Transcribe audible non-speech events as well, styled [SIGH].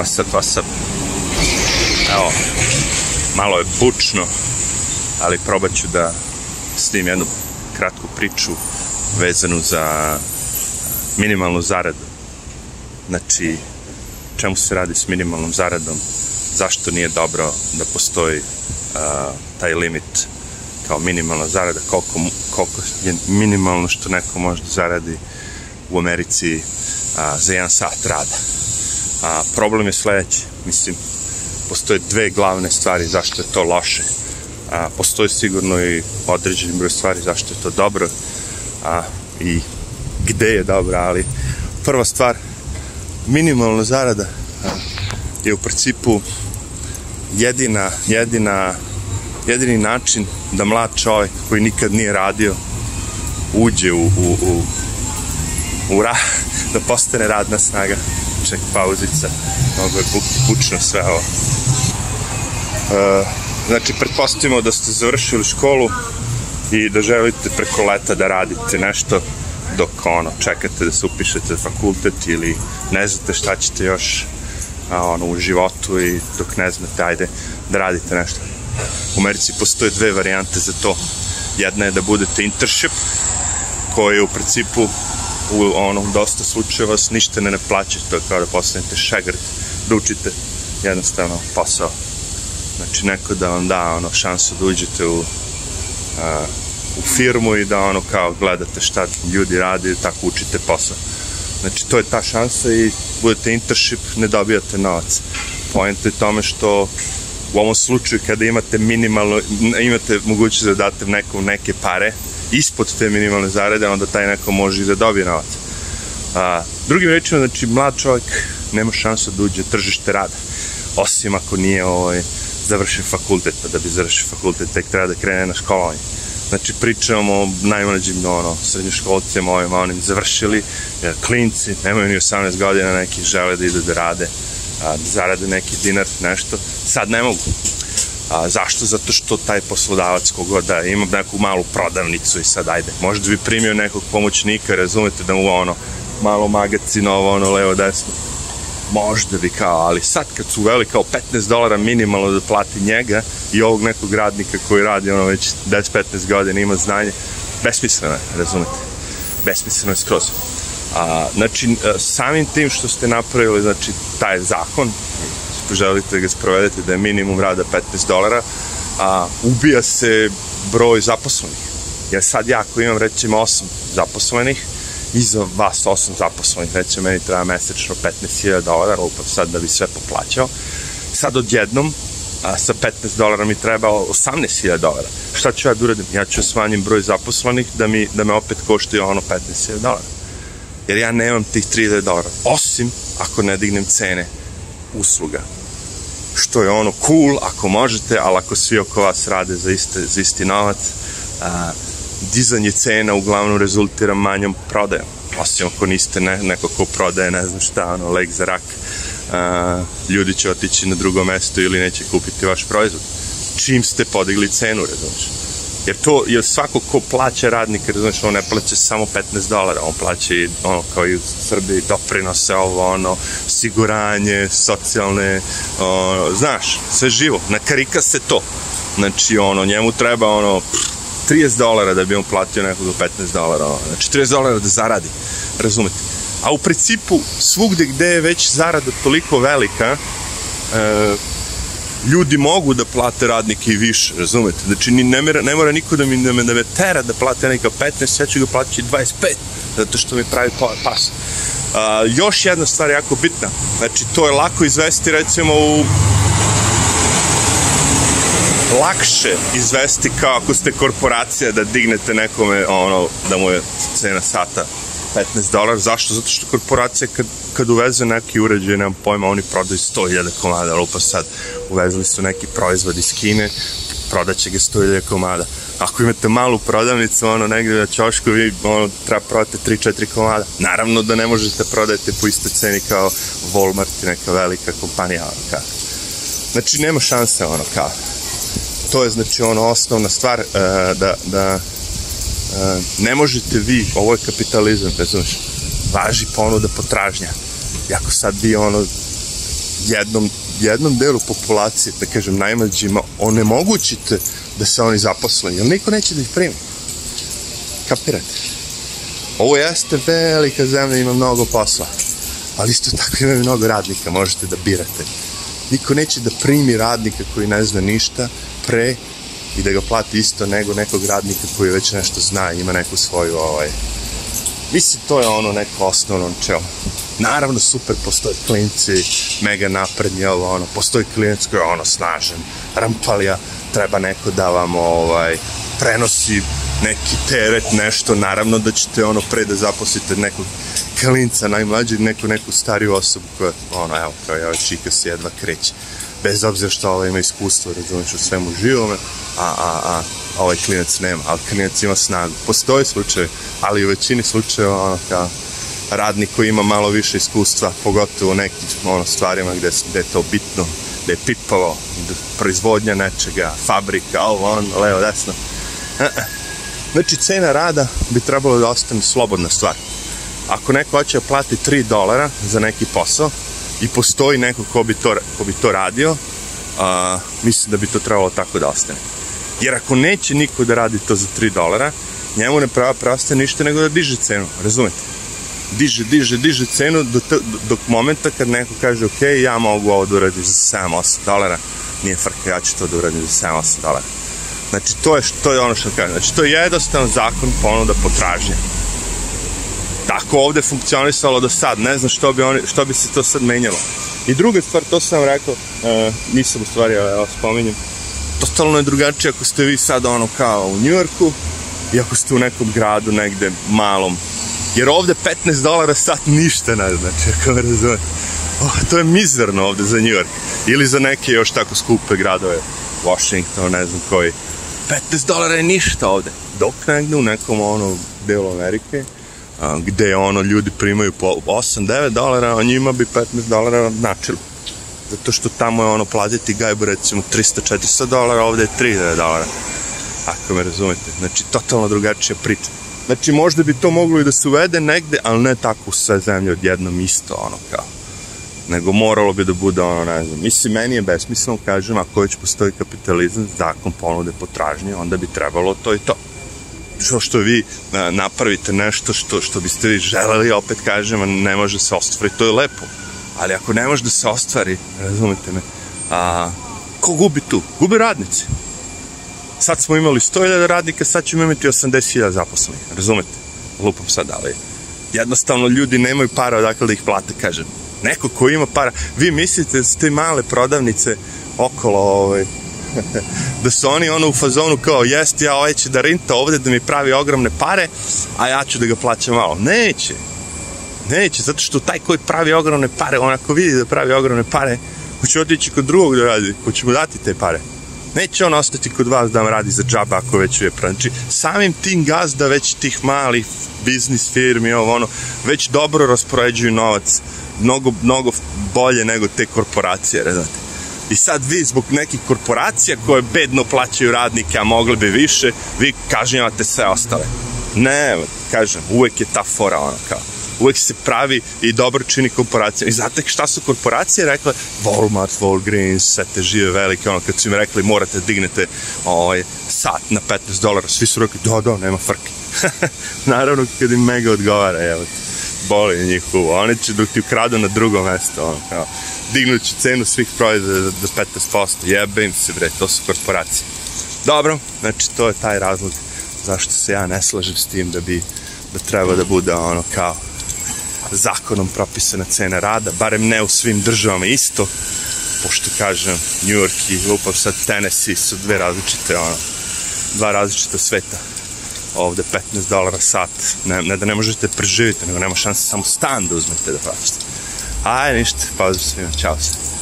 Osad, osad. Evo, malo je bučno, ali probat ću da snim jednu kratku priču vezanu za minimalnu zaradu. Znači, čemu se radi s minimalnom zaradom, zašto nije dobro da postoji a, taj limit kao minimalna zarada, koliko, koliko je minimalno što neko može da zaradi u Americi a, za jedan sat rada A, problem je sledeći, mislim, postoje dve glavne stvari zašto je to loše. A, postoji sigurno i određeni broj stvari zašto je to dobro a, i gde je dobro, ali prva stvar, minimalna zarada a, je u principu jedina, jedina, jedini način da mlad čovjek koji nikad nije radio uđe u, u, u, u ra, [LAUGHS] da postane radna snaga ček pauzica, mnogo je buk, bučno sve ovo. E, znači, pretpostavimo da ste završili školu i da želite preko leta da radite nešto dok ono, čekate da se upišete fakultet ili ne znate šta ćete još a, ono, u životu i dok ne znate, ajde, da radite nešto. U Americi postoje dve varijante za to. Jedna je da budete internship, koji je u principu u onom dosta slučajeva vas ništa ne, ne plaćate kao da postanete šegrt, da učite jednostavno posao. Znači neko da vam da ono šansu da uđete u, a, u firmu i da ono kao gledate šta ljudi radi i tako učite posao. Znači to je ta šansa i budete internship, ne dobijate novac. Poenta je tome što u ovom slučaju kada imate minimalno, imate mogućnost da date nekom neke pare, ispod te minimalne zarade, onda taj neko može i da dobije novac. A, drugim rečima, znači, mlad čovjek nema šansa da uđe tržište rada, osim ako nije ovaj, završio fakultet, pa da bi završio fakultet, tek treba da krene na školovanje. Znači, pričamo o najmlađim ono, srednjoškolcima, ovima onim završili, klinci, nemaju ni 18 godina, neki žele da idu da rade, a, da zarade neki dinar, nešto, sad ne mogu A, zašto? Zato što taj poslodavac da ima neku malu prodavnicu i sad ajde, možda bi primio nekog pomoćnika, razumete da mu ono malo magacina, ovo ono levo desno. Možda bi kao, ali sad kad su uveli kao 15 dolara minimalno da plati njega i ovog nekog radnika koji radi ono već 10-15 godina ima znanje, besmisleno je, razumete? Besmisleno je skroz. A, znači, e, samim tim što ste napravili, znači, taj zakon, ako želite da ga sprovedete da je minimum rada 15 dolara, a ubija se broj zaposlenih. Jer sad ja ako imam recimo 8 zaposlenih, i vas 8 zaposlenih, recimo meni treba mesečno 15.000 dolara, upravo pa sad da bi sve poplaćao. Sad odjednom a, sa 15 dolara mi treba 18.000 dolara. Šta ću ja da uradim? Ja ću da smanjim broj zaposlenih da, mi, da me opet koštuje ono 15.000 dolara. Jer ja nemam tih 3.000 dolara. Osim ako ne dignem cene usluga. Što je ono cool ako možete, ali ako svi oko vas rade za, iste, za isti novac, a, dizanje cena uglavnom rezultira manjom prodajom. Osim ako niste ne, neko ko prodaje, ne znam šta, ono, lek za rak, a, ljudi će otići na drugo mesto ili neće kupiti vaš proizvod. Čim ste podigli cenu, razumiješ? Jer to, je svako ko plaća radnika, da znaš, on ne plaća samo 15 dolara, on plaća i, ono, kao i u Srbiji, doprinose ovo, ono, siguranje, socijalne, o, znaš, sve živo, nakarika se to. Znači, ono, njemu treba, ono, 30 dolara da bi on platio nekog 15 dolara, ono, znači 30 dolara da zaradi, razumete? A u principu, svugde gde je već zarada toliko velika, e, ljudi mogu da plate radnike i više, razumete? Znači, ni, ne, mora, ne mora niko da, mi, da me, da me tera da plate neka 15, ja ću ga plaćati 25, zato što mi pravi pa, pas. A, još jedna stvar jako bitna, znači, to je lako izvesti, recimo, u lakše izvesti kao ako ste korporacija da dignete nekome ono da mu je cena sata 15 dolara, zašto? Zato što korporacija kad, kad uveze neki uređaj, nemam pojma, oni prodaju 100.000 komada, ali pa sad uvezli su neki proizvod iz Kine, prodaće ga 100.000 komada. Ako imate malu prodavnicu, ono, negde na čošku, vi ono, treba prodate 3-4 komada. Naravno da ne možete prodajte po istoj ceni kao Walmart i neka velika kompanija, ono, kao. Znači, nema šanse, ono, kao. To je, znači, ono, osnovna stvar, uh, da, da E, ne možete vi, ovo je kapitalizam, razumeš, važi ponuda potražnja. I ako sad vi ono jednom, jednom delu populacije, da kažem najmlađima, onemogućite da se oni zaposle, jer niko neće da ih primi. Kapirate? Ovo jeste velika zemlja, ima mnogo posla, ali isto tako ima mnogo radnika, možete da birate. Niko neće da primi radnika koji ne zna ništa pre i da ga plati isto nego nekog radnika koji već nešto zna i ima neku svoju ovaj mislim to je ono neko osnovno načelo naravno super postoje klinci mega napredni ovo ono postoji klinac koji je ono snažan rampalija treba neko da vam ovaj prenosi neki teret, nešto, naravno da ćete ono pre da zaposlite nekog klinca najmlađeg, neku, neku stariju osobu koja, ono, evo, kao ja ovaj, čika se jedva kreće bez obzira što ovaj ima iskustvo, razumiješ, u svemu živome, a, a, a, a ovaj klinac nema, ali klinac ima snagu. Postoje slučaje, ali u većini slučajeva ono kao radnik koji ima malo više iskustva, pogotovo u nekim ono, stvarima gde, gde je to bitno, gde je pipavo, gde proizvodnja nečega, fabrika, ovo, on, leo, desno. [LAUGHS] Znači, cena rada bi trebalo da ostane slobodna stvar. Ako neko hoće da plati 3 dolara za neki posao, i postoji neko ko bi to, ko bi to radio, a, mislim da bi to trebalo tako da ostane. Jer ako neće niko da radi to za 3 dolara, njemu ne prava praste ništa nego da diže cenu, razumete? Diže, diže, diže cenu do, te, do momenta kad neko kaže ok, ja mogu ovo da uradim za 7-8 dolara, nije frka, ja ću to da uradim za 7-8 dolara. Znači, to je, to je ono što kažem. Znači, to je jednostavan zakon ponuda potražnje tako ovde funkcionisalo do sad, ne znam što bi, oni, što bi se to sad menjalo. I druga stvar, to sam rekao, e, nisam u stvari, ja evo, spominjem, totalno je drugačije ako ste vi sad ono kao u Njujorku i ako ste u nekom gradu negde malom. Jer ovde 15 dolara sat ništa ne znači, ako me razumete. Oh, to je mizerno ovde za Njujork. Ili za neke još tako skupe gradove, Washington, ne znam koji. 15 dolara je ništa ovde. Dok negde u nekom ono delu Amerike, a, gde ono ljudi primaju po 8-9 dolara, a njima bi 15 dolara odnačilo. Zato što tamo je ono platiti gajbu recimo 300-400 dolara, ovde je 3 dolara. Ako me razumete. Znači, totalno drugačija priča. Znači, možda bi to moglo i da se uvede negde, ali ne tako u sve zemlje odjednom isto, ono kao nego moralo bi da bude ono, ne znam, mislim, meni je besmisleno, kažem, ako već postoji kapitalizam, zakon ponude potražnje, onda bi trebalo to i to što vi e, napravite nešto što, što biste vi želeli, opet kažem, ne može se ostvariti, to je lepo. Ali ako ne može da se ostvari, razumite me, a, ko gubi tu? Gubi radnici. Sad smo imali 100.000 radnika, sad ćemo imati 80.000 zaposlenih, razumete? Lupam sad, ali jednostavno ljudi nemaju para odakle da ih plate, kažem. Neko ko ima para, vi mislite da su te male prodavnice okolo, ovaj, [LAUGHS] da su oni ono u fazonu kao jeste ja ovaj će da rinta ovde da mi pravi ogromne pare, a ja ću da ga plaćam malo. Neće. Neće, zato što taj koji pravi ogromne pare, onako vidi da pravi ogromne pare, hoće otići kod drugog da radi, ko će mu dati te pare. Neće on ostati kod vas da vam radi za džaba ako već je pran. Znači, samim tim gazda već tih malih biznis firmi, ovo ono, već dobro raspoređuju novac, mnogo, mnogo bolje nego te korporacije, znate I sad vi zbog nekih korporacija koje bedno plaćaju radnike, a mogle bi više, vi kažnjavate sve ostale. Ne, kažem, uvek je ta fora ona kao uvek se pravi i dobro čini korporacija. I znate šta su korporacije rekle? Walmart, Walgreens, sve te žive velike, ono, kad su im rekli morate da dignete ovaj, sat na 15 dolara, svi su rekli, da, da, nema frke. [LAUGHS] Naravno, kad im mega odgovara, evo, boli njihovo, oni će dok da ti ukradu na drugo mesto, ono, kao dignući cenu svih proizvoda do 15%. Jebe im se bre, to su korporacije. Dobro, znači to je taj razlog zašto se ja ne slažem s tim da bi da treba da bude ono kao zakonom propisana cena rada, barem ne u svim državama isto, pošto kažem New York i lupam sad Tennessee su dve različite ono, dva različita sveta ovde 15 dolara sat, ne, ne da ne možete preživiti, nego nema šanse samo stan da uzmete da plaćate. Aj, ništa, pozdrav svima, čao se.